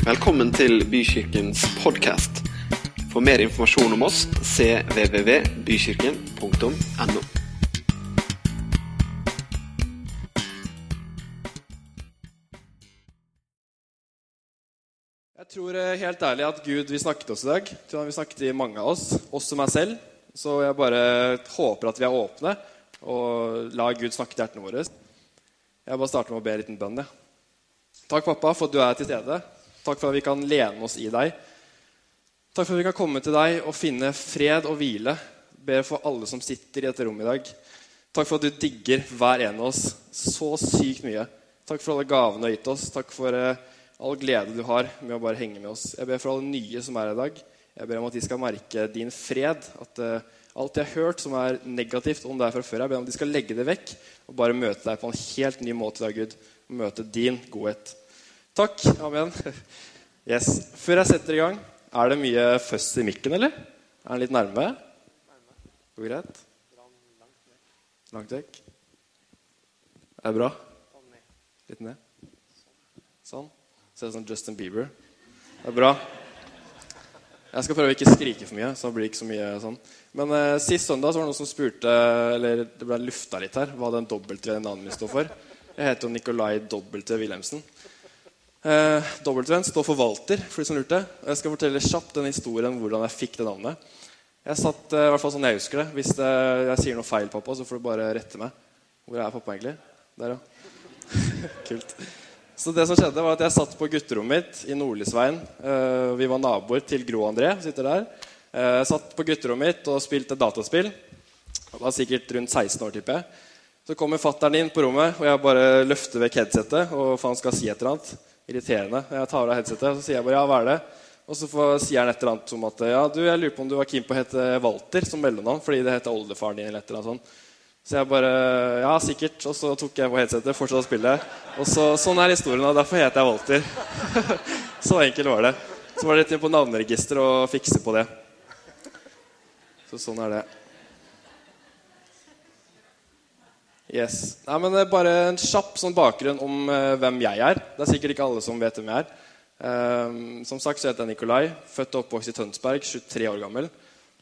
Velkommen til Bykirkens podkast. For mer informasjon om oss cvvvbykirken.no. Jeg tror eh, helt ærlig at Gud vil snakke til oss i dag. Jeg tror han vil snakke til mange av oss, også meg selv. Så jeg bare håper at vi er åpne og lar Gud snakke til hjertene våre. Jeg bare starter med å be en liten bønn. Takk, pappa, for at du er til stede. Takk for at vi kan lene oss i deg. Takk for at vi kan komme til deg og finne fred og hvile. Ber for alle som sitter i dette rommet i dag. Takk for at du digger hver en av oss så sykt mye. Takk for alle gavene du har gitt oss. Takk for eh, all glede du har med å bare henge med oss. Jeg ber for alle nye som er her i dag. Jeg ber om at de skal merke din fred. At eh, alt de har hørt som er negativt om deg fra før, jeg ber om at de skal legge det vekk og bare møte deg på en helt ny måte i dag, Gud. Møte din godhet. Takk. Amen. Yes. Før jeg setter i gang, er det mye føss i mikken, eller? Er den litt nærme? Går greit? Langt vekk? Er det bra? Litt ned? Sånn. Ser ut som Justin Bieber. Det er bra. Jeg skal prøve å ikke skrike for mye. så det blir ikke så mye sånn. Men eh, Sist søndag så var det noen som spurte eller det ble lufta litt her, hva den W i navnet mitt står for. Jeg heter jo Nikolai W. Wilhelmsen. Eh, W-en står for Walter, for de som lurte. Og jeg skal fortelle kjapt den historien hvordan jeg fikk det navnet. Jeg satt, eh, i hvert fall sånn jeg husker det Hvis det, jeg sier noe feil, pappa, så får du bare rette meg. Hvor er pappa egentlig? Der, ja. Kult. Så det som skjedde var at Jeg satt på gutterommet mitt i Nordlysveien. Uh, vi var naboer til Gro André. sitter der. Jeg satt på gutterommet mitt og spilte dataspill. Jeg var sikkert rundt 16 år. tipper jeg. Så kommer fattern inn på rommet, og jeg bare løfter vekk headsetet. Og han skal si et eller annet irriterende. Jeg tar av headsetet, og så sier jeg bare ja, hva er det? Og så får, sier han et eller annet som at ja, du, jeg lurer på om du var keen på å hete Walter som mellomnavn fordi det heter oldefaren din. eller et eller annet sånt. Så jeg bare Ja, sikkert. Og så tok jeg på headsetet, fortsatte å spille. Og så, Sånn er historien, og derfor heter jeg Walter. så enkelt var det. Så var det rett inn på navneregisteret og fikse på det. Så sånn er det. Yes. Nei, men Bare en kjapp sånn bakgrunn om uh, hvem jeg er. Det er sikkert ikke alle som vet hvem jeg er. Um, som sagt så heter jeg Nikolai. Født og oppvokst i Tønsberg, 23 år gammel.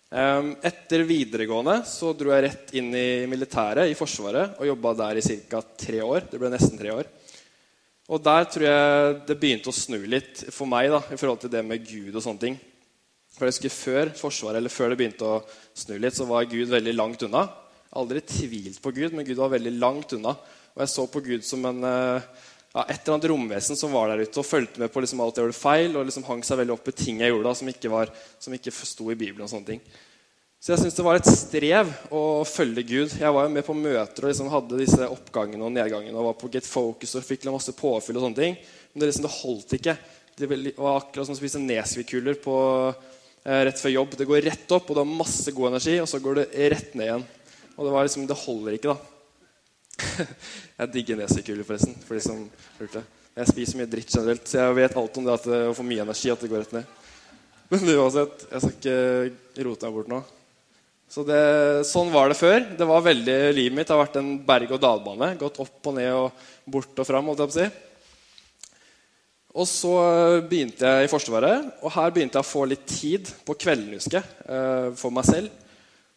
Um, etter videregående så dro jeg rett inn i militæret, i Forsvaret, og jobba der i ca. tre år. Det ble nesten tre år. Og der tror jeg det begynte å snu litt for meg da, i forhold til det med Gud og sånne ting. For jeg husker Før Forsvaret, eller før det begynte å snu litt, så var Gud veldig langt unna aldri tvilt på Gud, men Gud var veldig langt unna. Og jeg så på Gud som en, eh, ja, et eller annet romvesen som var der ute og fulgte med på liksom alt jeg gjorde feil, og liksom hang seg veldig opp i ting jeg gjorde da, som ikke, ikke sto i Bibelen. og sånne ting. Så jeg syns det var et strev å følge Gud. Jeg var jo med på møter og liksom hadde disse oppgangene og nedgangene og var på Get Focus og fikk masse påfyll og sånne ting. Men det, liksom, det holdt ikke. Det var akkurat som å spise Nesvik-kuler eh, rett før jobb. Det går rett opp, og du har masse god energi, og så går det rett ned igjen. Og det var liksom, det holder ikke, da. jeg digger nesekuler, forresten. for de som lurte. Jeg spiser mye dritt generelt, så jeg vet alt om det at det får mye energi. at det går rett ned. Men uansett, jeg skal ikke rote meg bort nå. Så det, Sånn var det før. Det var veldig, Livet mitt har vært en berg-og-dal-bane. Gått opp og ned og bort og fram. holdt jeg på å si. Og så begynte jeg i Forsvaret, og her begynte jeg å få litt tid på kvelden husker jeg, eh, for meg selv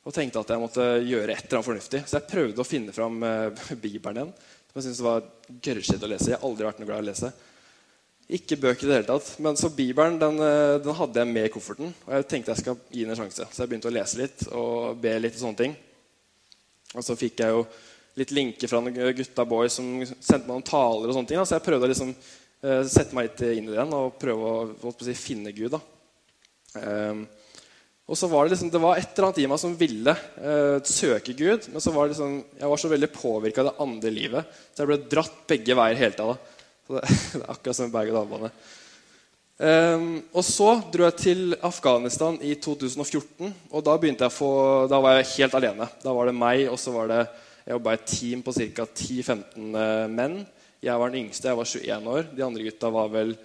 og tenkte at jeg måtte gjøre et eller annet fornuftig. Så jeg prøvde å finne fram uh, Bibelen igjen. Som jeg syntes var gørrkjedelig å lese. Jeg har aldri vært noe glad i å lese. Ikke bøker i det hele tatt. Men så Bibelen den, uh, den, hadde jeg med i kofferten. Og jeg tenkte jeg skal gi den en sjanse. Så jeg begynte å lese litt og be litt og sånne ting. Og så fikk jeg jo litt linker fra noen gutta boys som sendte meg noen taler. og sånne ting. Så jeg prøvde å liksom, uh, sette meg litt inn i det igjen og prøve å, å si, finne Gud. da. Um, og så var det liksom, det var et eller annet i meg som ville eh, søke Gud. Men så var det liksom, jeg var så veldig påvirka av det andre livet. Så jeg ble dratt begge veier hele tida. Det, det, er akkurat som en berg-og-dal-bane. Um, og så dro jeg til Afghanistan i 2014. Og da begynte jeg få, da var jeg helt alene. Da var det meg, og så var det Jeg jobba i et team på ca. 10-15 eh, menn. Jeg var den yngste. Jeg var 21 år. De andre gutta var vel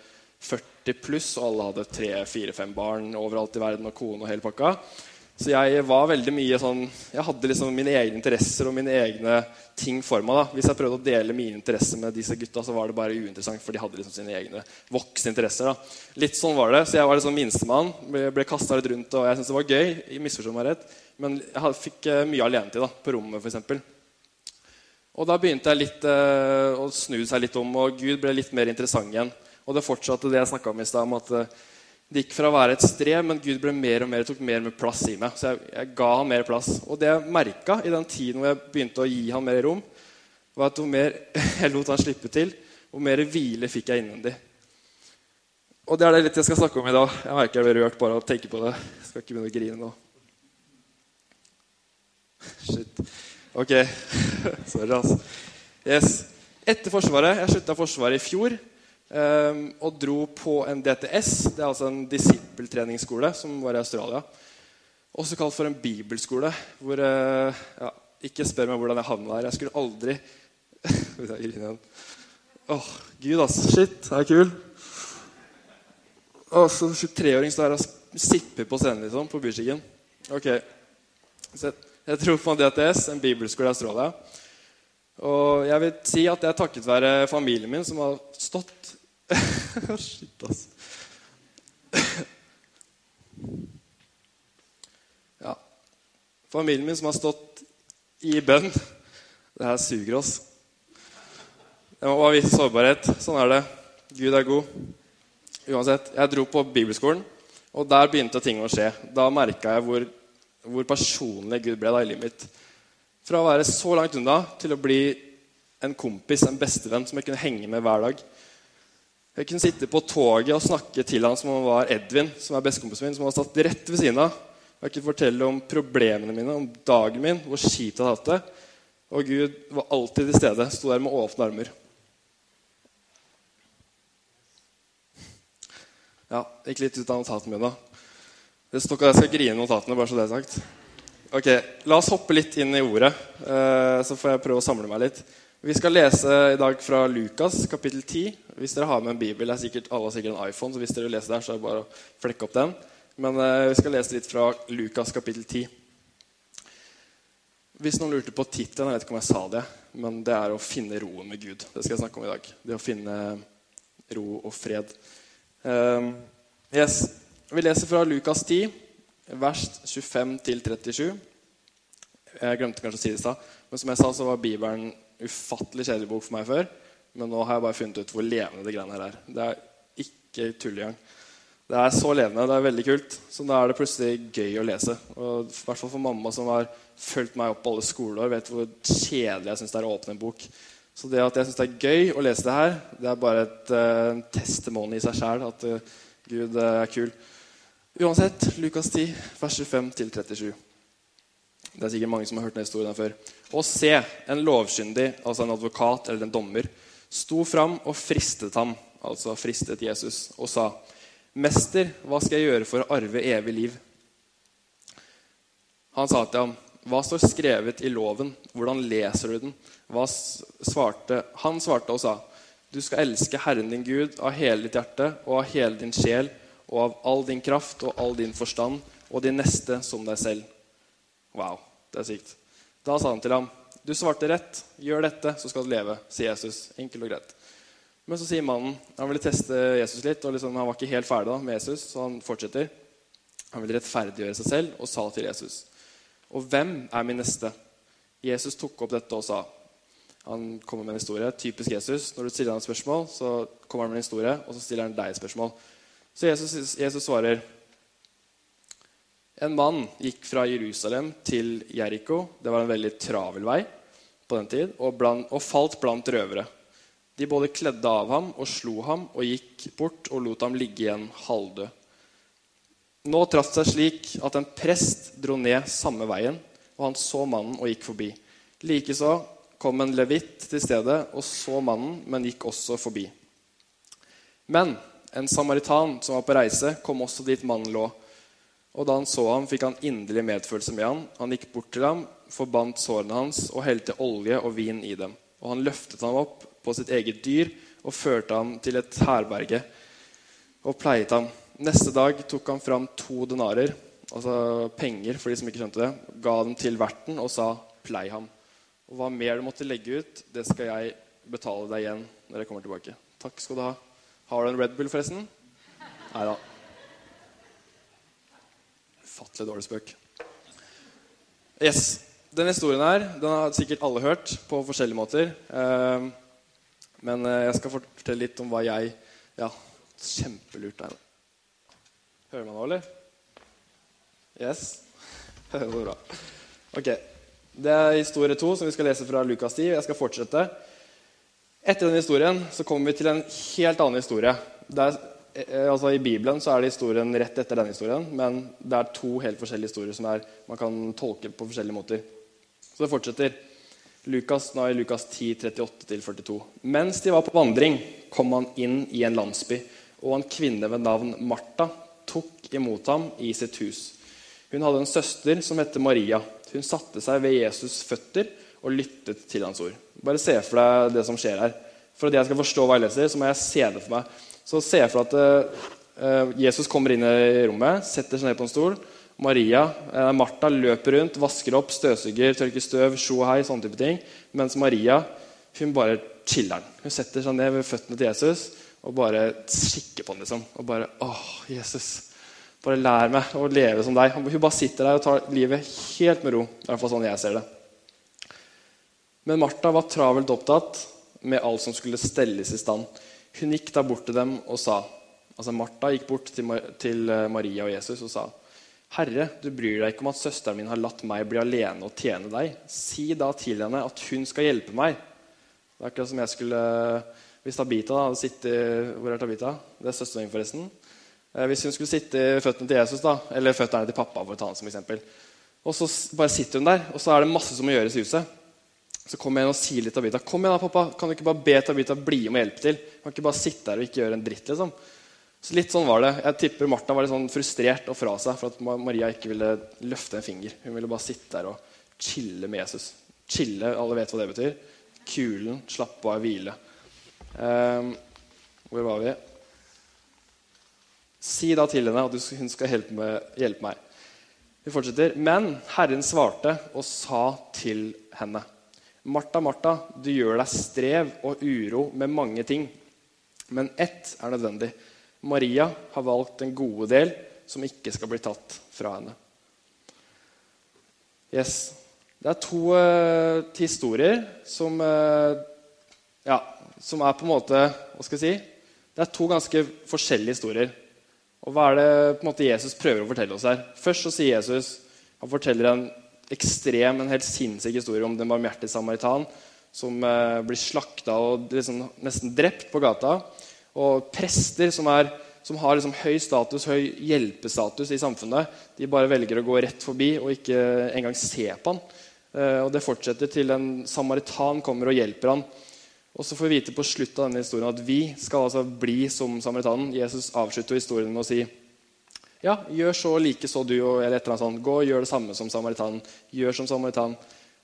40 pluss, og alle hadde tre, fire, fem barn overalt i verden og kone og hele pakka. Så jeg var veldig mye sånn Jeg hadde liksom mine egne interesser og mine egne ting for meg. da. Hvis jeg prøvde å dele mine interesser med disse gutta, så var det bare uinteressant, for de hadde liksom sine egne voksne interesser. da. Litt sånn var det. Så jeg var liksom minstemann. Ble, ble kasta litt rundt, og jeg syntes det var gøy. Jeg misforstå meg rett. Men jeg fikk eh, mye alenetid da, på rommet, f.eks. Og da begynte jeg litt eh, å snu seg litt om, og Gud ble litt mer interessant igjen. Og det fortsatte det jeg snakka om i stad, om at eh, det gikk fra å være et strev, men Gud ble mer og mer, tok mer og mer plass i meg. Så jeg, jeg ga ham mer plass. Og det jeg merka i den tiden hvor jeg begynte å gi ham mer rom, var at jo mer jeg lot han slippe til, jo mer hvile fikk jeg innvendig. Og det er det litt jeg skal snakke om i dag. Jeg merker jeg blir rørt bare av å tenke på det. Jeg skal ikke begynne å grine nå. Shit. Ok. Sorry, altså. Yes. Etter Forsvaret Jeg slutta Forsvaret i fjor. Um, og dro på en DTS. Det er altså en disippeltreningsskole som var i Australia. Også kalt for en bibelskole. Hvor uh, ja, Ikke spør meg hvordan jeg havna der. Jeg skulle aldri Åh, oh, Gud, altså. Shit, det er kul. Og så 23-åring står her og sipper på scenen liksom, på byskikken. Ok. Så jeg dro på en DTS, en bibelskole i Australia. Og jeg vil si at det er takket være familien min som har stått Shit, altså. Ja. Familien min som har stått i bønn. Det her suger oss. Det må bare vise sårbarhet. Sånn er det. Gud er god. Uansett. Jeg dro på bibelskolen, og der begynte ting å skje. Da merka jeg hvor, hvor, personlig Gud ble da i livet mitt. Fra å være så langt unna til å bli en kompis, en bestevenn som jeg kunne henge med hver dag. Jeg kunne sitte på toget og snakke til han som om han var Edvin, som er bestekompisen min, som hadde stått rett ved siden av. Jeg kunne fortelle om problemene mine, om dagen min, hvor kjipt jeg hadde hatt det. Og Gud var alltid til stede. Sto der med åpne armer. Ja, gikk litt ut av notatene mine. Det står ikke at jeg skal grine notatene, bare så det er sagt. Ok, La oss hoppe litt inn i ordet, eh, så får jeg prøve å samle meg litt. Vi skal lese i dag fra Lukas kapittel 10. Hvis dere har med en bibel, er sikkert, alle har sikkert en iPhone, så hvis dere vil lese der, så er det bare å flekke opp den. Men eh, vi skal lese litt fra Lukas kapittel 10. Hvis noen lurte på tittelen, jeg vet ikke om jeg sa det, men det er å finne roen med Gud. Det skal jeg snakke om i dag. Det å finne ro og fred. Um, yes. Vi leser fra Lukas 10, vers 25 37. Jeg glemte kanskje å si det i stad, men som jeg sa, så var Bibelen ufattelig kjedelig bok for meg før. Men nå har jeg bare funnet ut hvor levende det greiene her er. Det er ikke tull engang. Det er så levende. Det er veldig kult. Så da er det plutselig gøy å lese. Og I hvert fall for mamma som har fulgt meg opp alle skoleår, vet hvor kjedelig jeg syns det er å åpne en bok. Så det at jeg syns det er gøy å lese det her, det er bare et uh, testimony i seg sjæl. At uh, Gud uh, er kul. Uansett, Lukas 10, vers 25-37. Det er sikkert mange som har hørt den historien før. Og se, en lovkyndig, altså en advokat eller en dommer, sto fram og fristet ham, altså fristet Jesus, og sa, 'Mester, hva skal jeg gjøre for å arve evig liv?' Han sa til ham, 'Hva står skrevet i loven? Hvordan leser du den?' Svarte, han svarte og sa, 'Du skal elske Herren din Gud av hele ditt hjerte og av hele din sjel' og av all din kraft og all din forstand, og din neste som deg selv. Wow, det er sykt. Da sa han til ham, 'Du svarte rett. Gjør dette, så skal du leve', sier Jesus. Enkelt og greit. Men så sier mannen Han ville teste Jesus litt, og liksom, han var ikke helt ferdig da, med Jesus, så han fortsetter. Han ville rettferdiggjøre seg selv og sa til Jesus, 'Og hvem er min neste?' Jesus tok opp dette og sa Han kommer med en historie. Typisk Jesus. Når du stiller ham et spørsmål, så kommer han med en historie, og så stiller han deg et spørsmål. Så Jesus, Jesus svarer en mann gikk fra Jerusalem til Jeriko. Det var en veldig travel vei på den tid, og, bland, og, falt blant røvere. De både kledde av ham og slo ham og gikk bort og lot ham ligge igjen halvdød. Nå traff det seg slik at en prest dro ned samme veien, og han så mannen og gikk forbi. Likeså kom en levitt til stedet og så mannen, men gikk også forbi. Men en samaritan som var på reise, kom også dit mannen lå. Og da han så ham, fikk han inderlig medfølelse med ham. Han gikk bort til ham, forbandt sårene hans og helte olje og vin i dem. Og han løftet ham opp på sitt eget dyr og førte ham til et herberge og pleiet ham. Neste dag tok han fram to denarer altså penger for de som ikke skjønte det, ga dem til verten og sa 'plei ham'. Og hva mer du måtte legge ut, det skal jeg betale deg igjen når jeg kommer tilbake. Takk skal du ha. Har du en Red Bull, forresten? Nei da. Ufattelig dårlig spøk. Yes. Denne historien her den har sikkert alle hørt på forskjellige måter. Eh, men eh, jeg skal fortelle litt om hva jeg Ja, kjempelurt der. Hører man nå, eller? Yes? Det går bra. Ok. Det er historie to, som vi skal lese fra Lukas 10. Jeg skal fortsette. Etter denne historien så kommer vi til en helt annen historie. Er, eh, altså I Bibelen så er det historien rett etter denne historien, men det er to helt forskjellige historier som er, man kan tolke på forskjellige måter. Så det fortsetter. Lukas, nå er Lukas 10, 38-42. Mens de var på vandring, kom han inn i en landsby, og en kvinne ved navn Martha tok imot ham i sitt hus. Hun hadde en søster som het Maria. Hun satte seg ved Jesus' føtter og lyttet til hans ord. Bare se for deg det som skjer her. For at jeg skal forstå hva jeg leser, så må jeg se det for meg. Så se for deg at uh, Jesus kommer inn i rommet, setter seg ned på en stol. Maria, uh, Martha løper rundt, vasker opp, støvsuger, tørker støv, sjo hei, sånne type ting. Mens Maria hun bare chiller'n. Hun setter seg ned ved føttene til Jesus og bare kikker på ham. Liksom. Og bare åh, Jesus. Bare lær meg å leve som deg. Hun bare sitter der og tar livet helt med ro. I hvert fall sånn jeg ser det. Men Martha var travelt opptatt med alt som skulle stelles i stand. Hun gikk da bort til dem og sa Altså Martha gikk bort til, eh, Maria og Jesus og sa Herre, du bryr deg ikke om at søsteren min har latt meg bli alene og tjene deg. Si da til henne at hun skal hjelpe meg. Det er akkurat som jeg skulle Hvis Tabita hadde sittet Hvor er Tabita? Det er søsteren min, forresten. Eh, hvis hun skulle sitte i føttene til Jesus, da, eller føttene til pappa, for å ta han som eksempel, og så bare sitter hun der, og så er det masse som må gjøres i huset. Så kommer jeg og sier litt til Tabita. 'Kom igjen, da, pappa. Kan du ikke bare be Tabita bli med og hjelpe til?' Kan ikke bare sitte der og ikke gjøre en dritt, liksom. Så litt sånn var det. Jeg tipper Martha var litt sånn frustrert og fra seg for at Maria ikke ville løfte en finger. Hun ville bare sitte der og chille med Jesus. Chille, alle vet hva det betyr. Kulen, slappe av, hvile. Um, hvor var vi? Si da til henne at hun skal hjelpe, hjelpe meg. Vi fortsetter. Men Herren svarte og sa til henne. Martha, Martha, du gjør deg strev og uro med mange ting. Men ett er nødvendig. Maria har valgt en gode del som ikke skal bli tatt fra henne. Yes. Det er to uh, historier som uh, Ja, som er på en måte Hva skal jeg si? Det er to ganske forskjellige historier. Og hva er det på en måte Jesus prøver å fortelle oss her? Først så sier Jesus Han forteller en ekstrem, en helt sinnssyk historie om den barmhjertige samaritan som eh, blir slakta og liksom nesten drept på gata. Og prester som, er, som har liksom høy status, høy hjelpestatus i samfunnet, de bare velger å gå rett forbi og ikke engang se på han. Eh, og Det fortsetter til en samaritan kommer og hjelper han. Og så får vi vite på slutt av denne historien at vi skal altså bli som samaritanen. Jesus avslutter historien med å si ja, gjør så like så du, eller et eller annet sånt. Gå og gjør det samme som samaritanen. Gjør som samaritanen.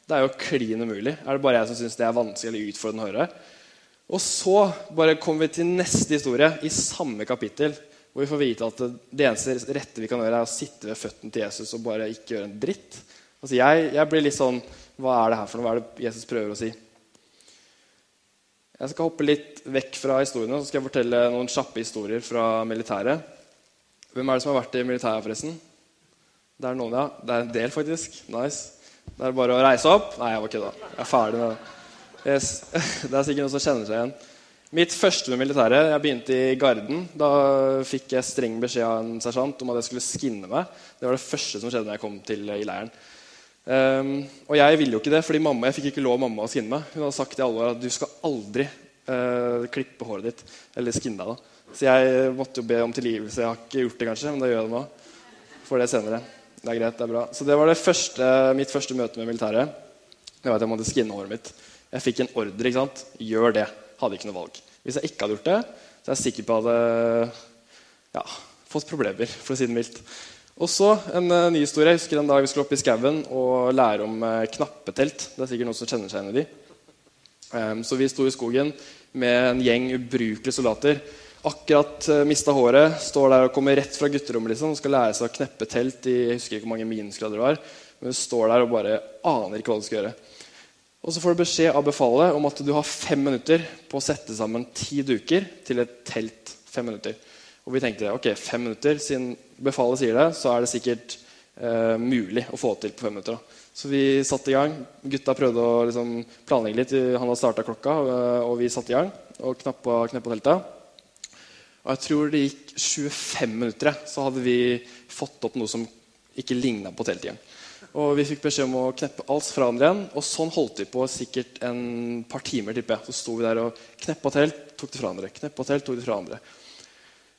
Det er jo klin umulig. Er det bare jeg som syns det er vanskelig eller utfordrende å høre? Og så bare kommer vi til neste historie i samme kapittel, hvor vi får vite at det eneste rette vi kan gjøre, er å sitte ved føttene til Jesus og bare ikke gjøre en dritt. Altså jeg, jeg blir litt sånn Hva er det her for noe? Hva er det Jesus prøver å si? Jeg skal hoppe litt vekk fra historiene så skal jeg fortelle noen kjappe historier fra militæret. Hvem er det som har vært i militæret, forresten? Det er noen, ja. Det er en del, faktisk. Nice. Det er bare å reise opp. Nei, jeg var kødda. Jeg er ferdig med det. Yes. Det er sikkert noen som kjenner seg igjen. Mitt første med militæret Jeg begynte i Garden. Da fikk jeg streng beskjed av en sersjant om at jeg skulle skinne meg. Det var det første som skjedde når jeg kom til i leiren. Um, og jeg ville jo ikke det, fordi mamma, jeg fikk ikke lov av mamma å skinne meg. Hun hadde sagt i alle år at du skal aldri uh, klippe håret ditt eller skinne deg. da så jeg måtte jo be om tilgivelse. Jeg har ikke gjort det, kanskje, men da gjør jeg det nå. For det senere. Det er greit, det er bra. Så det var det første, mitt første møte med militæret. Det var at jeg måtte skinne håret mitt. Jeg fikk en ordre. ikke sant? Gjør det. Hadde ikke noe valg. Hvis jeg ikke hadde gjort det, så er jeg sikker på at jeg hadde ja, fått problemer, for å si det mildt. Og så en uh, ny historie. Jeg husker en dag vi skulle opp i skauen og lære om uh, knappetelt. Det er sikkert noen som kjenner seg igjen i de. Um, så vi sto i skogen med en gjeng ubrukelige soldater. Akkurat uh, mista håret, står der og kommer rett fra gutterommet liksom, skal lære seg å kneppe telt i jeg husker ikke hvor mange minusgrader det var. Men du står der og bare aner ikke hva du skal gjøre. Og så får du beskjed av befalet om at du har fem minutter på å sette sammen ti duker til et telt. Fem minutter. Og vi tenkte ok, fem minutter, siden befalet sier det, så er det sikkert eh, mulig å få til på fem minutter. da. Så vi satte i gang. Gutta prøvde å liksom, planlegge litt. Han hadde starta klokka, og vi satte i gang og knappa, kneppa teltet. Og jeg tror det gikk 25 minutter, så hadde vi fått opp noe som ikke ligna på teltet igjen. Og vi fikk beskjed om å kneppe alt fra hverandre igjen. Og sånn holdt vi på sikkert en par timer. tipper. Så sto vi der og kneppa telt, tok det fra hverandre. Kneppa telt, tok det fra hverandre.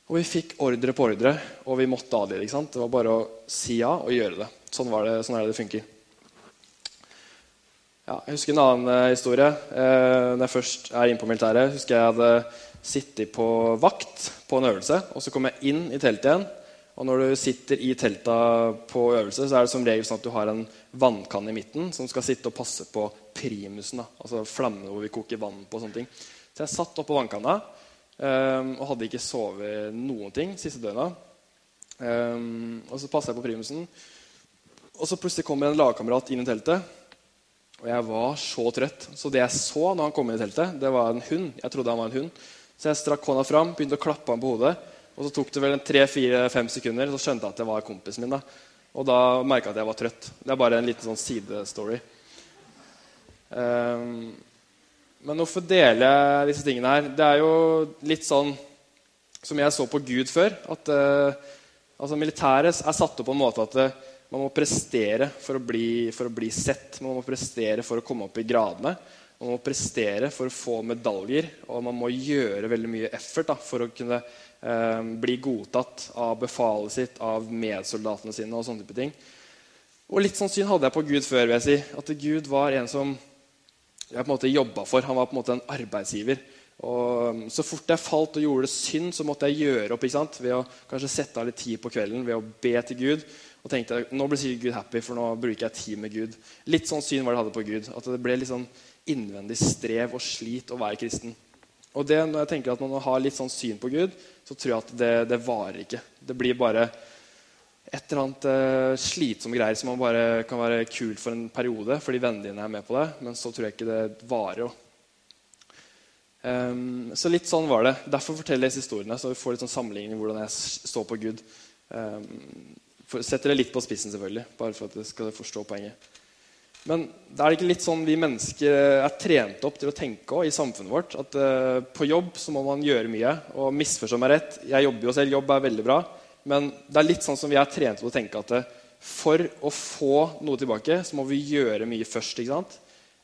Og vi fikk ordre på ordre, og vi måtte adlyde. ikke sant? Det var bare å si ja og gjøre det. Sånn, var det, sånn er det det funker. Ja, jeg husker en annen uh, historie. Uh, når jeg først er inne på militæret, husker jeg hadde sittet på vakt på en øvelse. og Så kom jeg inn i teltet igjen. Og når du sitter i telta på øvelse, så er det som regel sånn at du har en vannkanne i midten som skal sitte og passe på primusen. da, altså flammene hvor vi koker vann på. og sånne ting. Så jeg satt oppå vannkanna um, og hadde ikke sovet noen ting siste døgna. Um, og så passa jeg på primusen. Og så plutselig kommer en lagkamerat inn i teltet. Og jeg var så trøtt. Så det jeg så når han kom inn i teltet, det var en hund. Jeg trodde han var en hund. Så jeg strakk hånda fram, begynte å klappe ham på hodet. Og så tok det vel tre-fire-fem sekunder, så skjønte jeg at det var kompisen min. da. Og da merka jeg at jeg var trøtt. Det er bare en liten sånn sidestory. Um, men hvorfor jeg disse tingene her? Det er jo litt sånn som jeg så på Gud før. At uh, altså militæret er satt opp på en måte at uh, man må prestere for å, bli, for å bli sett. Man må prestere for å komme opp i gradene. Man må prestere for å få medaljer, og man må gjøre veldig mye effort da, for å kunne eh, bli godtatt av befalet sitt, av medsoldatene sine og sånne type ting. Og litt sånn syn hadde jeg på Gud før. vil jeg si. At Gud var en som jeg på en måte jobba for. Han var på en måte en arbeidsgiver. Og Så fort jeg falt og gjorde synd, så måtte jeg gjøre opp ikke sant? ved å kanskje sette av litt tid på kvelden ved å be til Gud. Og tenkte nå blir sikkert Gud happy, for nå bruker jeg tid med Gud. Litt sånn syn var det jeg hadde på Gud. At det ble litt sånn innvendig strev og slit å være kristen. Og det, når jeg tenker at man har litt sånn syn på Gud, så tror jeg at det, det varer ikke. Det blir bare et eller annet eh, slitsomme greier som man bare kan være kult for en periode fordi vennene dine er med på det, men så tror jeg ikke det varer. Um, så litt sånn var det. Derfor forteller jeg disse historiene, så vi får litt sånn sammenligning hvordan jeg står på Gud. Um, setter det litt på spissen, selvfølgelig, bare for at dere skal forstå poenget. Men det er ikke litt sånn vi mennesker er trent opp til å tenke også, i samfunnet vårt? At uh, på jobb så må man gjøre mye. Og misforstå meg rett, jeg jobber jo selv, jobb er veldig bra. Men det er litt sånn som vi er trent opp til å tenke at uh, for å få noe tilbake, så må vi gjøre mye først. ikke sant?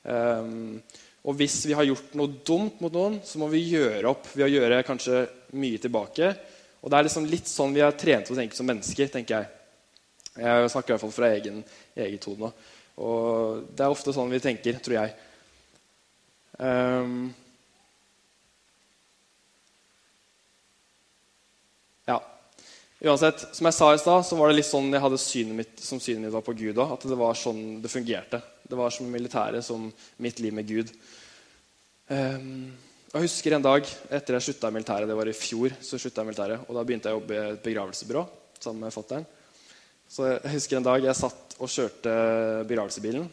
Um, og hvis vi har gjort noe dumt mot noen, så må vi gjøre opp ved å gjøre kanskje mye tilbake. Og det er liksom litt sånn vi er trent opp til å tenke som mennesker, tenker jeg. Jeg snakker i hvert fall fra egen, eget hode nå. Og det er ofte sånn vi tenker, tror jeg. Um, ja. Uansett, som jeg sa i stad, så var det litt sånn jeg hadde synet mitt, som synet mitt var på Gud òg. At det var sånn det fungerte. Det var som militæret, som mitt liv med Gud. Um, jeg husker en dag etter jeg slutta i militæret, det var i fjor, så slutta jeg i militæret, og da begynte jeg å jobbe i et begravelsesbyrå sammen med fatter'n. Så jeg husker en dag jeg satt og kjørte begravelsebilen.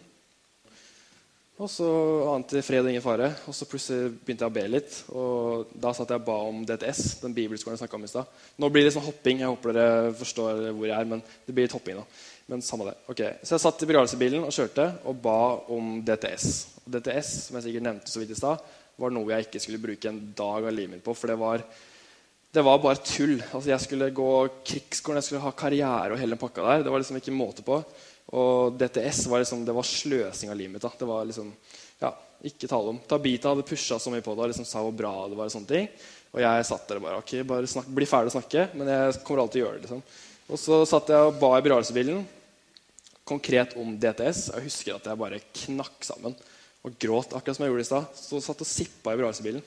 Og så ante fred og ingen fare. Og så plutselig begynte jeg å be litt. Og da satt jeg og ba om DTS, den bibelskolen jeg snakka om i stad. Nå blir det sånn hopping. Jeg håper dere forstår hvor jeg er. Men det blir litt hopping nå. Men samme det. Ok, Så jeg satt i begravelsebilen og kjørte og ba om DTS. Og DTS, som jeg sikkert nevnte så vidt i stad, var noe jeg ikke skulle bruke en dag av livet mitt på. For det var det var bare tull. Altså, jeg skulle gå krigsskolen, jeg skulle ha karriere og hele pakka der. Det var liksom ikke måte på. Og DTS var liksom, det var sløsing av livet mitt. Da. Det var liksom, ja, ikke tale om. Tabita hadde pusha så mye på det og liksom sa hvor bra det var. Og sånne ting. Og jeg satt der og bare ok, bare snakk, bli ferdig å snakke. Men jeg kommer alltid til å gjøre det. liksom. Og så satt jeg og ba i begravelsebilen konkret om DTS. Jeg husker at jeg bare knakk sammen og gråt, akkurat som jeg gjorde i stad. Så satt og sippa i begravelsebilen.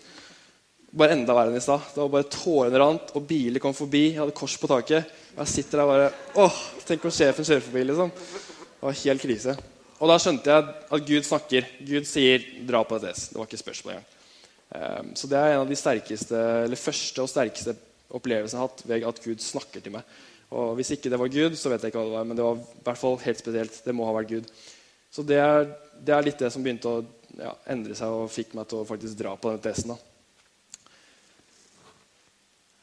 Bare enda verre enn i stad. Det var bare Tårene rant, og biler kom forbi. Jeg hadde kors på taket. Og jeg sitter der bare åh, Tenk om sjefen kjører forbi. liksom. Det var helt krise. Og da skjønte jeg at Gud snakker. Gud sier 'dra på DTS'. Det var ikke spørsmål engang. Eh, så det er en av de sterkeste, eller første og sterkeste opplevelsene jeg har hatt ved at Gud snakker til meg. Og Hvis ikke det var Gud, så vet jeg ikke hva det var, men det var i hvert fall helt spesielt. Det må ha vært Gud. Så det er, det er litt det som begynte å ja, endre seg og fikk meg til å faktisk dra på denne testen.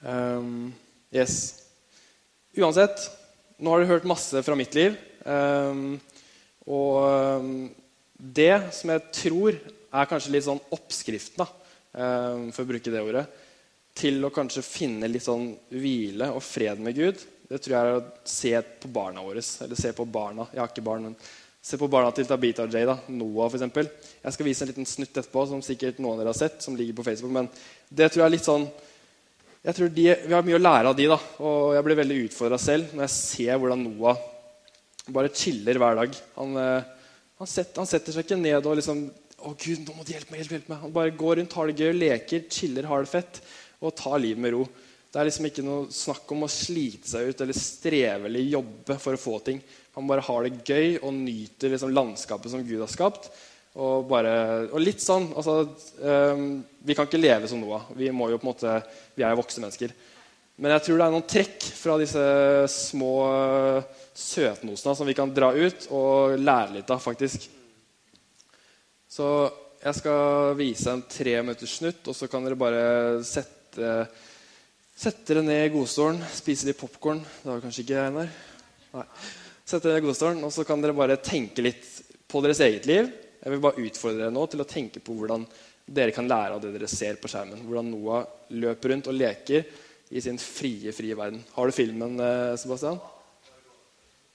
Um, yes. Uansett, nå har du hørt masse fra mitt liv. Um, og um, det som jeg tror er kanskje litt sånn oppskriften, da, for å bruke det ordet, til å kanskje finne litt sånn hvile og fred med Gud, det tror jeg er å se på barna våre. Eller se på barna. Jeg har ikke barn, men se på barna til Tabita og Jay. da, Noah, f.eks. Jeg skal vise en liten snutt etterpå som sikkert noen av dere har sett, som ligger på Facebook. Men det tror jeg er litt sånn jeg tror de, Vi har mye å lære av de, da. Og jeg blir veldig utfordra selv når jeg ser hvordan Noah bare chiller hver dag. Han, eh, han, setter, han setter, seg ikke ned og liksom Å, Gud, nå må du hjelpe meg. hjelpe, hjelpe meg. Han bare går rundt, har det gøy, leker, chiller, har det fett og tar livet med ro. Det er liksom ikke noe snakk om å slite seg ut eller streve eller jobbe for å få ting. Han bare har det gøy og nyter liksom landskapet som Gud har skapt. Og, bare, og litt sånn altså, um, Vi kan ikke leve som Noah. Vi, må jo på en måte, vi er jo voksne mennesker. Men jeg tror det er noen trekk fra disse små søtnosene som vi kan dra ut og lære litt av, faktisk. Så jeg skal vise en tre minutters snutt, og så kan dere bare sette, sette dere ned i godstolen, spise litt popkorn. Det var kanskje ikke Einar? Nei. Sette dere ned i godstolen, og så kan dere bare tenke litt på deres eget liv. Jeg vil bare utfordre dere nå til å tenke på hvordan dere kan lære av det dere ser på skjermen. Hvordan Noah løper rundt og leker i sin frie, frie verden. Har du filmen, eh, Sebastian?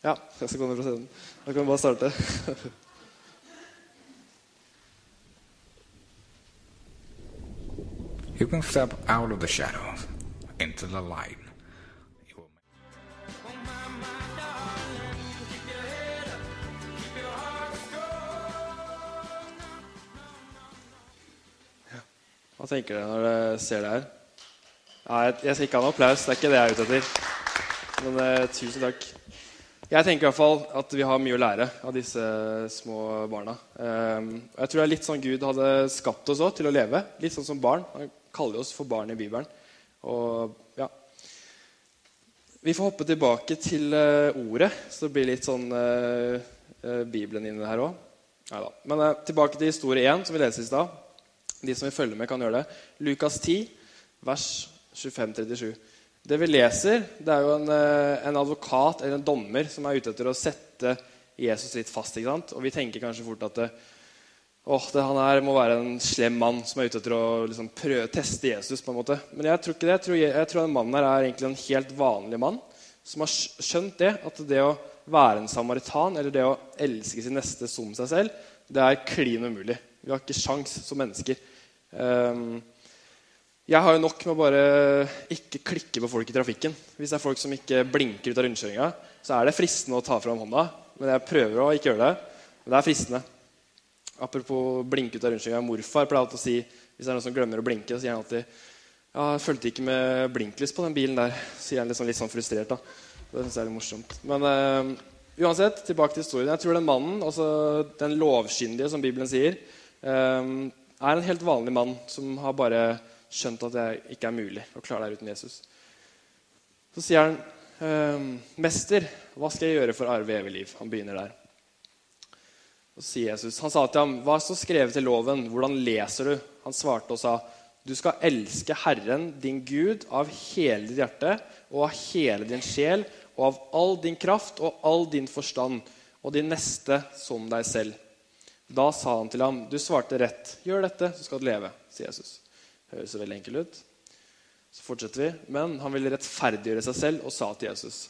Ja, jeg skal gå ned fra scenen. Da kan vi bare starte. You can step out of the shadows into the light. Hva tenker dere når dere ser det her? Nei, jeg, skal ikke ha noen applaus. Det er ikke det jeg er ute etter. Men eh, tusen takk. Jeg tenker i hvert fall at vi har mye å lære av disse små barna. Um, jeg tror det er litt sånn Gud hadde skapt oss òg, til å leve. Litt sånn som barn. Han kaller oss for barn i Bibelen. Og ja Vi får hoppe tilbake til uh, ordet, så det blir litt sånn uh, uh, Bibelen inni her òg. Men tilbake til historie 1, som vi leste i stad. De som vil følge med, kan gjøre det. Lukas 10, vers 25-37. Det vi leser, det er jo en, en, advokat eller en dommer som er ute etter å sette Jesus litt fast. ikke sant? Og vi tenker kanskje fort at det, åh, det, han her må være en slem mann som er ute etter å liksom, prøve, teste Jesus. på en måte. Men jeg tror ikke det. Jeg tror, jeg tror den mannen her er egentlig en helt vanlig mann som har skjønt det, at det å være en samaritan eller det å elske sin neste som seg selv, det er klin umulig. Vi har ikke sjans som mennesker. Um, jeg har jo nok med å bare ikke klikke på folk i trafikken. Hvis det er folk som ikke blinker ut av rundkjøringa, så er det fristende å ta fram hånda. Men jeg prøver å ikke gjøre det. Men det er fristende. Apropos blinke ut av rundkjøringa. Morfar pleier alltid å si hvis det er noen som glemmer å blinke, så sier han alltid ja, jeg fulgte ikke med blinklys på den bilen der. Sier han litt sånn, litt sånn frustrert. da. Det synes jeg er litt morsomt. Men uh, uansett, tilbake til historien. Jeg tror den mannen, altså den lovkyndige, som Bibelen sier, um, er en helt vanlig mann som har bare skjønt at det ikke er mulig å klare det uten Jesus. Så sier han, ehm, 'Mester, hva skal jeg gjøre for å arve evig liv?' Han begynner der. Og sier Jesus, Han sa til ham, 'Hva står skrevet i loven? Hvordan leser du?' Han svarte og sa, 'Du skal elske Herren, din Gud, av hele ditt hjerte og av hele din sjel' 'og av all din kraft og all din forstand' 'og din neste som deg selv'. Da sa han til ham, 'Du svarte rett. Gjør dette, så skal du leve', sier Jesus. Høres veldig enkelt ut. Så fortsetter vi. Men han ville rettferdiggjøre seg selv og sa til Jesus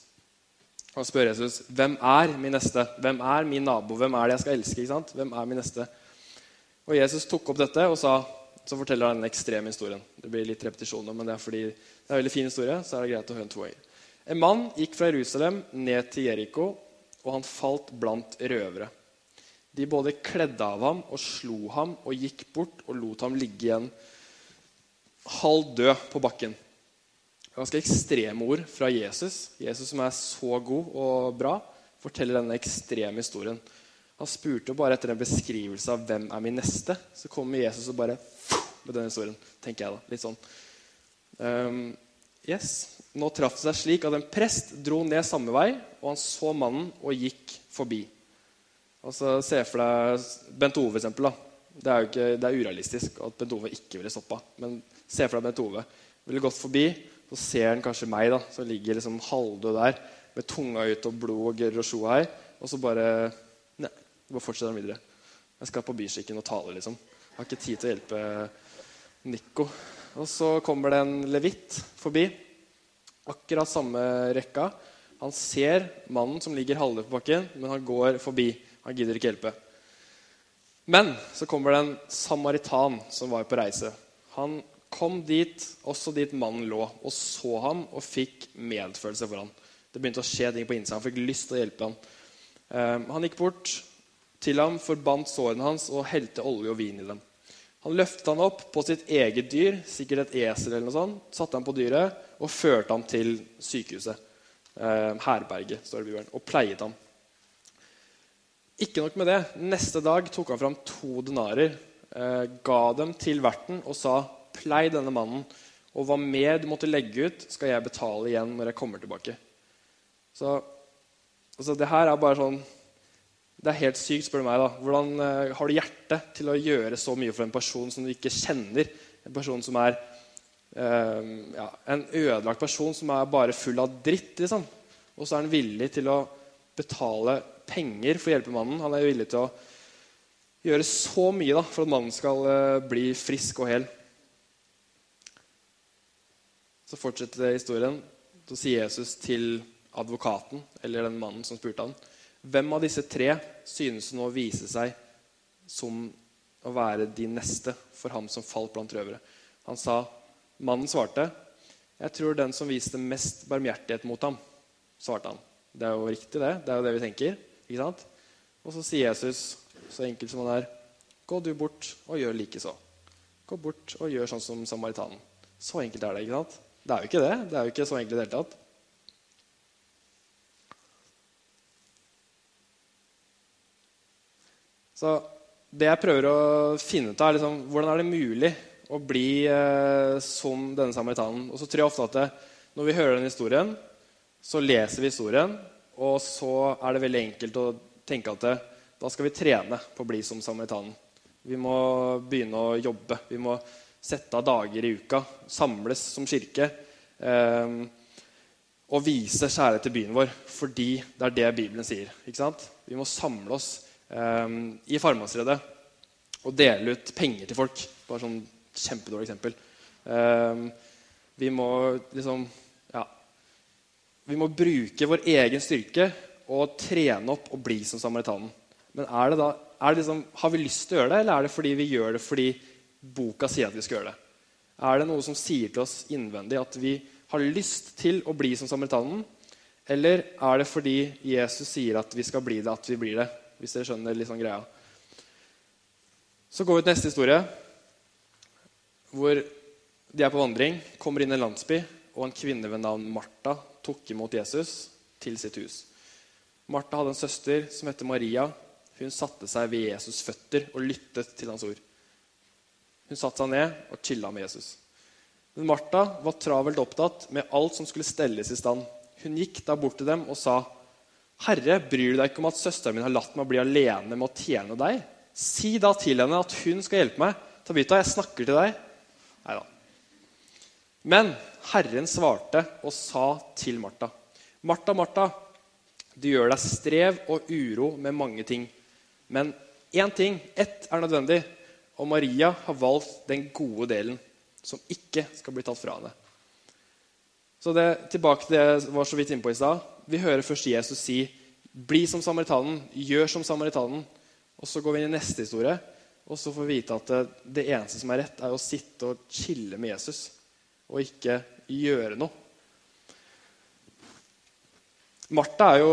Han spør Jesus hvem er min neste. Hvem er min nabo? Hvem er det jeg skal elske? ikke sant? Hvem er min neste? Og Jesus tok opp dette og sa så forteller han den ekstreme historien. Det blir litt repetisjon, men det er fordi det er en veldig fin historie. så er det greit å høre to ganger. En mann gikk fra Jerusalem ned til Jeriko, og han falt blant røvere. De både kledde av ham og slo ham og gikk bort og lot ham ligge igjen halv død på bakken. Ganske ekstreme ord fra Jesus. Jesus som er så god og bra, forteller denne ekstreme historien. Han spurte bare etter en beskrivelse av hvem er min neste. Så kommer Jesus og bare med denne historien. tenker jeg da, litt sånn. Um, yes. Nå traff det seg slik at en prest dro ned samme vei, og han så mannen og gikk forbi. Altså, Se for deg Bent Ove, for eksempel. Da. Det er det er urealistisk at Bent Ove ikke ville stoppa. Men se for deg Bent Ove. Ville gått forbi, så ser han kanskje meg, da, som ligger liksom halvdød der, med tunga ut og blod og gørr og sjo her. Og så bare Nei, bare fortsetter han videre. Jeg skal på byskikken og tale, liksom. Jeg har ikke tid til å hjelpe Nico. Og så kommer det en levitt forbi. Akkurat samme rekka. Han ser mannen som ligger halvdød på bakken, men han går forbi. Han gidder ikke hjelpe. Men så kommer det en samaritan som var på reise. Han kom dit, også dit mannen lå, og så ham og fikk medfølelse for ham. Det begynte å skje ting på innsiden. Han fikk lyst til å hjelpe ham. Um, han gikk bort til ham, forbandt sårene hans og helte olje og vin i dem. Han løftet han opp på sitt eget dyr, sikkert et esel, eller noe sånt, satte han på dyret og førte ham til sykehuset. Um, herberget, står det i Bibelen, og pleiet ham. Ikke nok med det. Neste dag tok han fram to denarer, eh, ga dem til verten og sa, 'Plei denne mannen, og hva mer du måtte legge ut, skal jeg betale igjen når jeg kommer tilbake.' Så altså, det her er bare sånn Det er helt sykt, spør du meg. da. Hvordan eh, har du hjerte til å gjøre så mye for en person som du ikke kjenner? En person som er eh, ja, en ødelagt person som er bare full av dritt, liksom. Og så er han villig til å betale penger for å hjelpe mannen. Han er villig til å gjøre så mye da, for at mannen skal uh, bli frisk og hel. Så fortsetter historien. Så sier Jesus til advokaten, eller den mannen som spurte han, hvem av disse tre synes nå å vise seg som å være de neste for ham som falt blant røvere? Han sa, mannen svarte, jeg tror den som viste mest barmhjertighet mot ham, svarte han. Det er jo riktig, det. Det er jo det vi tenker. Ikke sant? Og så sier Jesus, så enkelt som han er, gå du bort og gjør likeså. Gå bort og gjør sånn som samaritanen. Så enkelt er det. ikke sant? Det er jo ikke det. Det er jo ikke så enkelt i det hele tatt. Så det jeg prøver å finne ut av, er liksom, hvordan er det mulig å bli eh, som denne samaritanen. Og så tror jeg ofte at det, når vi hører den historien, så leser vi historien, og så er det veldig enkelt å tenke at det, da skal vi trene på å bli som samaritanen. Vi må begynne å jobbe. Vi må sette av dager i uka, samles som kirke eh, og vise kjærlighet til byen vår fordi det er det Bibelen sier. Vi må samle oss eh, i Farmasredet og dele ut penger til folk. Bare sånn kjempedårlig eksempel. Eh, vi må liksom vi må bruke vår egen styrke og trene opp og bli som samaritanen. Men er det da, er det liksom, har vi lyst til å gjøre det, eller er det fordi vi gjør det fordi boka sier at vi skal gjøre det? Er det noe som sier til oss innvendig at vi har lyst til å bli som samaritanen? Eller er det fordi Jesus sier at vi skal bli det, at vi blir det? Hvis dere skjønner litt sånn greia. Så går vi til neste historie, hvor de er på vandring, kommer inn i en landsby, og en kvinne ved navn Martha tok imot Jesus til sitt hus. Martha hadde en søster som het Maria. Hun satte seg ved Jesus' føtter og lyttet til hans ord. Hun satte seg ned og chilla med Jesus. Men Martha var travelt opptatt med alt som skulle stelles i stand. Hun gikk da bort til dem og sa, 'Herre, bryr du deg ikke om at søsteren min har latt meg bli alene med å tjene deg?' 'Si da til henne at hun skal hjelpe meg.' 'Tabita, jeg snakker til deg.' Nei da. Men Herren svarte og sa til Martha.: Martha, Martha, du gjør deg strev og uro med mange ting. Men én ting, ett, er nødvendig. Og Maria har valgt den gode delen, som ikke skal bli tatt fra henne. Så det, Tilbake til det jeg var så vidt inne på i stad. Vi hører først Jesus si 'bli som samaritanen', 'gjør som samaritanen'. Og Så går vi inn i neste historie, og så får vi vite at det, det eneste som er rett, er å sitte og chille med Jesus og ikke gjøre noe. Martha er jo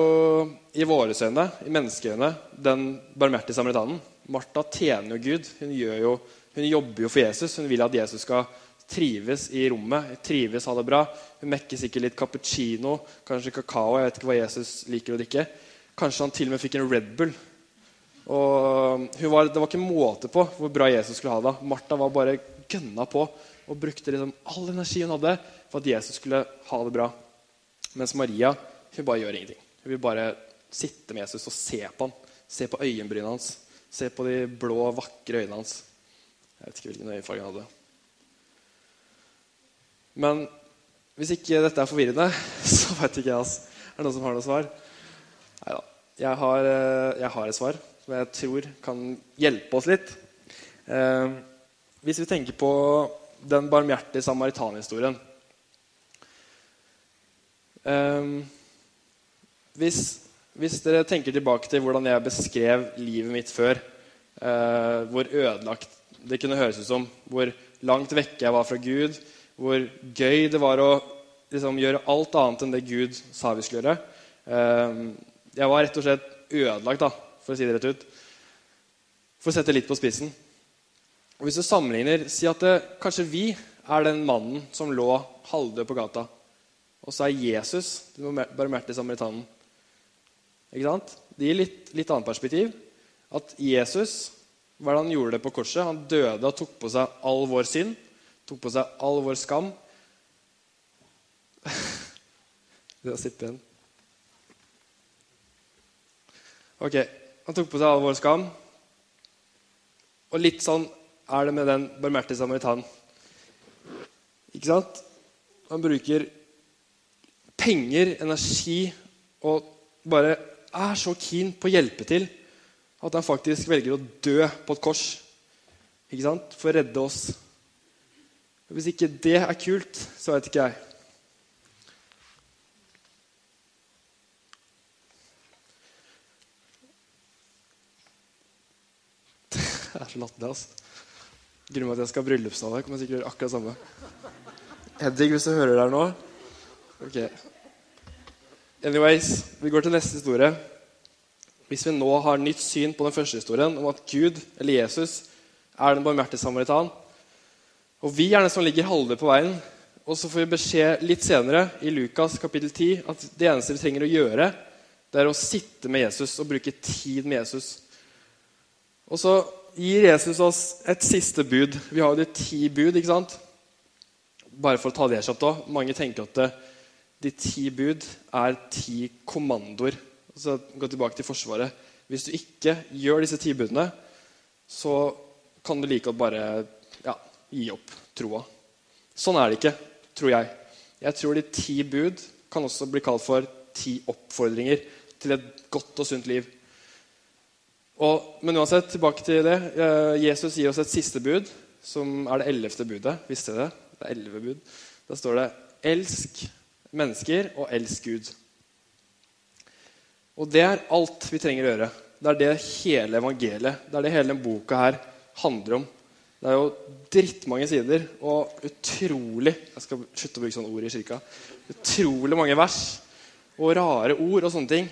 i våre øyne, i menneskeøyne, den barmhjertige samaritanen. Martha tjener jo Gud. Hun, jo, hun, jobber jo for Jesus. Hun vil at Jesus skal trives i rommet, trives, ha det bra. Hun mekker sikkert litt cappuccino, kanskje kakao. Jeg vet ikke hva Jesus liker å drikke. Kanskje han til og med fikk en Red Bull. Og var, Det var ikke måte på hvor bra Jesus skulle ha det. Martha var bare gønna på og brukte liksom all energi hun hadde for at Jesus skulle ha det bra. Mens Maria hun bare gjør ingenting. Hun vil bare sitte med Jesus og se på ham. Se på øyenbrynene hans. Se på de blå, vakre øynene hans. Jeg vet ikke hvilken øyefarge han hadde. Men hvis ikke dette er forvirrende, så vet ikke jeg. Altså. Er det noen som har noe svar? Nei da. Jeg, eh, jeg har et svar som jeg tror kan hjelpe oss litt. Eh, hvis vi tenker på den barmhjertige samaritanhistorien eh, hvis, hvis, dere tenker tilbake til hvordan jeg beskrev livet mitt før, eh, hvor ødelagt det kunne høres ut som, hvor langt vekke jeg var fra Gud, hvor gøy det var å liksom, gjøre alt annet enn det Gud sa vi skulle gjøre. Eh, jeg var rett og slett ødelagt, da, for å si det rett ut. For å sette litt på spissen. Og Hvis du sammenligner, si at det, kanskje vi er den mannen som lå halvdød på gata. Og så er Jesus den barmhjertige samaritanen. Ikke sant? Det gir litt, litt annet perspektiv. At Jesus hva han gjorde det på korset? Han døde og tok på seg all vår synd. Tok på seg all vår skam. det å sitte igjen. Ok, Han tok på seg all vår skam. Og litt sånn er det med den barmhjertige samaritanen. Ikke sant? Han bruker penger, energi og bare er så keen på å hjelpe til at han faktisk velger å dø på et kors ikke sant? for å redde oss. Hvis ikke det er kult, så vet ikke jeg. Det er så latterlig. altså. Grunnen til at jeg skal ha bryllupstale, kommer sikkert gjøre akkurat samme. Hedvig, hvis du hører der nå Ok. Anyways, vi går til neste historie. Hvis vi nå har nytt syn på den første historien om at Gud, eller Jesus, er den barmhjertige samaritan, og vi er den som ligger halve på veien, og så får vi beskjed litt senere i Lukas kapittel 10 at det eneste vi trenger å gjøre, det er å sitte med Jesus og bruke tid med Jesus. Og så gir Jesus oss et siste bud. Vi har jo de ti bud, ikke sant? Bare for å ta det kjapt òg. Mange tenker at det, de ti bud er ti kommandoer. Så gå tilbake til Forsvaret. Hvis du ikke gjør disse ti budene, så kan du like godt bare ja, gi opp troa. Sånn er det ikke, tror jeg. Jeg tror de ti bud kan også bli kalt for ti oppfordringer til et godt og sunt liv. Og, men uansett, tilbake til det. Eh, Jesus gir oss et siste bud, som er det ellevte budet. Visste dere det? Det er elleve bud. Da står det 'elsk mennesker og elsk Gud'. Og det er alt vi trenger å gjøre. Det er det hele evangeliet, det er det hele denne boka her handler om. Det er jo drittmange sider og utrolig Jeg skal slutte å bruke sånne ord i kirka. Utrolig mange vers og rare ord og sånne ting.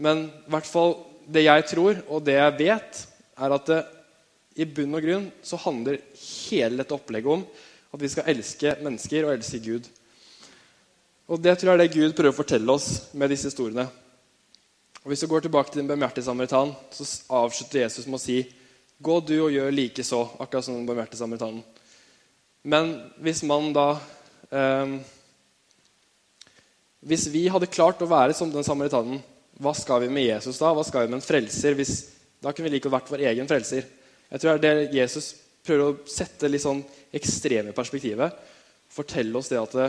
Men i hvert fall det jeg tror, og det jeg vet, er at det, i bunn og grunn så handler hele dette opplegget om at vi skal elske mennesker og elske Gud. Og Det tror jeg er det Gud prøver å fortelle oss med disse historiene. Og Hvis du går tilbake til den barmhjertige samaritan, så avslutter Jesus med å si Gå du og gjør like så, akkurat som den barmhjertige samaritanen. Men hvis man da eh, Hvis vi hadde klart å være som den samaritanen, hva skal vi med Jesus da? Hva skal vi med en frelser? Hvis, da kunne vi like vært vår egen frelser. Jeg tror det er det Jesus prøver å sette litt sånn ekstreme perspektivet. Fortelle oss det at det,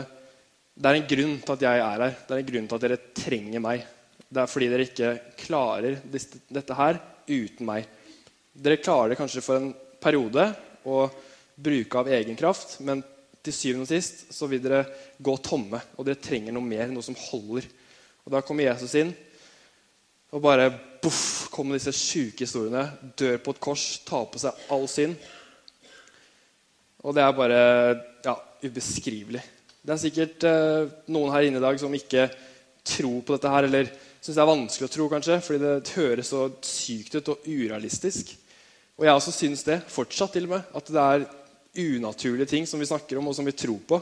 det er en grunn til at jeg er her. Det er en grunn til at dere trenger meg. Det er fordi dere ikke klarer dette her uten meg. Dere klarer det kanskje for en periode å bruke av egen kraft, men til syvende og sist så vil dere gå tomme, og dere trenger noe mer, noe som holder. Og Da kommer Jesus inn, og bare boff, kommer disse sjuke historiene. Dør på et kors, tar på seg all synd. Og det er bare ja, ubeskrivelig. Det er sikkert eh, noen her inne i dag som ikke tror på dette her, eller syns det er vanskelig å tro, kanskje, fordi det høres så sykt ut og urealistisk. Og jeg også syns det, fortsatt til og med, at det er unaturlige ting som vi snakker om, og som vi tror på.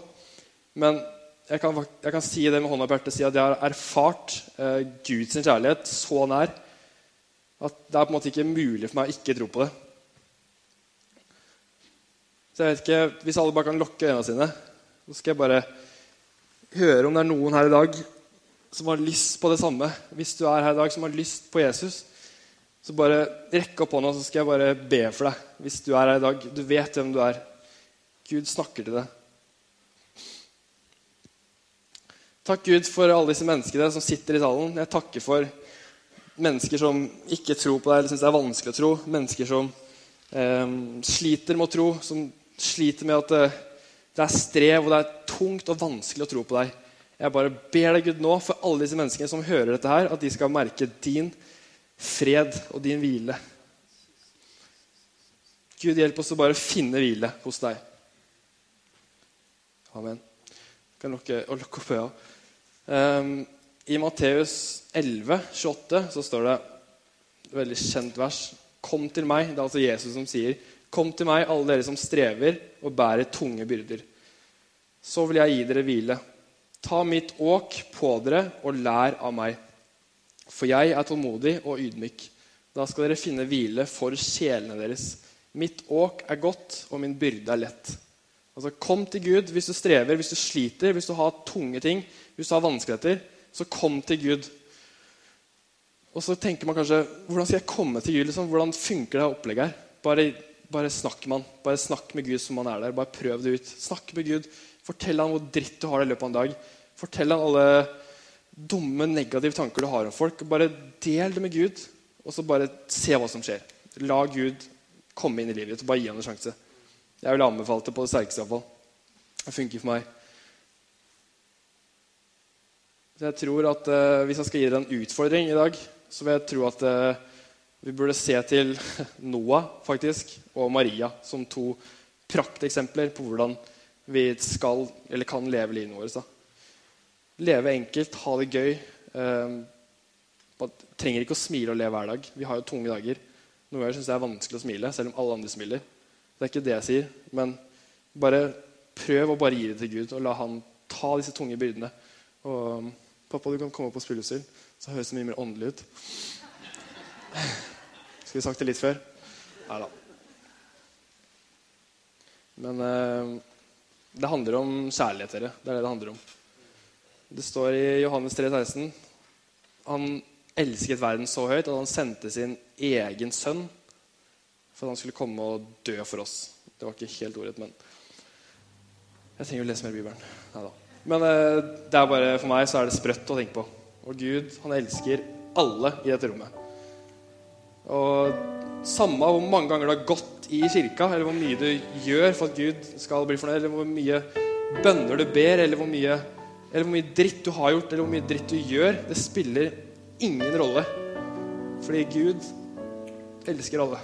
Men jeg kan, jeg kan si det med hånda på hjertet si at jeg har erfart eh, Guds kjærlighet så nær at det er på en måte ikke mulig for meg å ikke tro på det. Så jeg vet ikke, Hvis alle bare kan lukke øynene sine, så skal jeg bare høre om det er noen her i dag som har lyst på det samme. Hvis du er her i dag som har lyst på Jesus, så bare rekk opp hånda, så skal jeg bare be for deg. Hvis du er her i dag, du vet hvem du er. Gud snakker til deg. Takk, Gud, for alle disse menneskene som sitter i salen. Jeg takker for mennesker som ikke tror på deg eller syns det er vanskelig å tro. Mennesker som eh, sliter med å tro, som sliter med at eh, det er strev og det er tungt og vanskelig å tro på deg. Jeg bare ber deg, Gud, nå for alle disse menneskene som hører dette her, at de skal merke din fred og din hvile. Gud, hjelp oss å bare finne hvile hos deg. Amen. Jeg kan lukke, lukke opp øya. Um, I Matteus 11, 28, så står det et veldig kjent vers. Kom til meg. Det er altså Jesus som sier, Kom til meg, alle dere som strever og bærer tunge byrder. Så vil jeg gi dere hvile. Ta mitt åk på dere og lær av meg. For jeg er tålmodig og ydmyk. Da skal dere finne hvile for sjelene deres. Mitt åk er godt, og min byrde er lett. Altså, Kom til Gud hvis du strever, hvis du sliter, hvis du har tunge ting, hvis du har vanskeligheter. Så kom til Gud. Og så tenker man kanskje hvordan skal jeg komme til Gud? Liksom? Hvordan funker det opplegget her? Bare, bare snakk man. Bare snakk med Gud som han er der. Bare prøv det ut. Snakk med Gud. Fortell han hvor dritt du har det i løpet av en dag. Fortell han alle dumme, negative tanker du har om folk. Bare del det med Gud, og så bare se hva som skjer. La Gud komme inn i livet ditt bare gi ham en sjanse. Jeg vil anbefale det på det sterkeste. iallfall. Det funker for meg. Så jeg tror at uh, Hvis jeg skal gi dere en utfordring i dag, så vil jeg tro at uh, vi burde se til Noah faktisk, og Maria som to prakteksempler på hvordan vi skal eller kan leve livet vårt. Da. Leve enkelt, ha det gøy. Uh, trenger ikke å smile og le hver dag. Vi har jo tunge dager. Noen ganger syns jeg er vanskelig å smile, selv om alle andre smiler. Det er ikke det jeg sier, men bare prøv å bare gi det til Gud og la Han ta disse tunge byrdene. Og Pappa, du kan komme opp og spille spill, så høres det mye mer åndelig ut. Skulle sagt det litt før? Nei da. Men eh, det handler om kjærlighet, dere. Det er det det handler om. Det står i Johannes 3, 16 Han elsket verden så høyt at han sendte sin egen sønn for at han skulle komme og dø for oss. Det var ikke helt ordrett, men jeg trenger å lese mer i Bibelen. Neida. Men eh, det er bare, for meg så er det sprøtt å tenke på. Og Gud han elsker alle i dette rommet. Og samme hvor mange ganger du har gått i kirka, eller hvor mye du gjør for at Gud skal bli fornøyd, eller hvor mye bønner du ber, eller hvor mye, eller hvor mye dritt du har gjort, eller hvor mye dritt du gjør, det spiller ingen rolle. Fordi Gud elsker alle.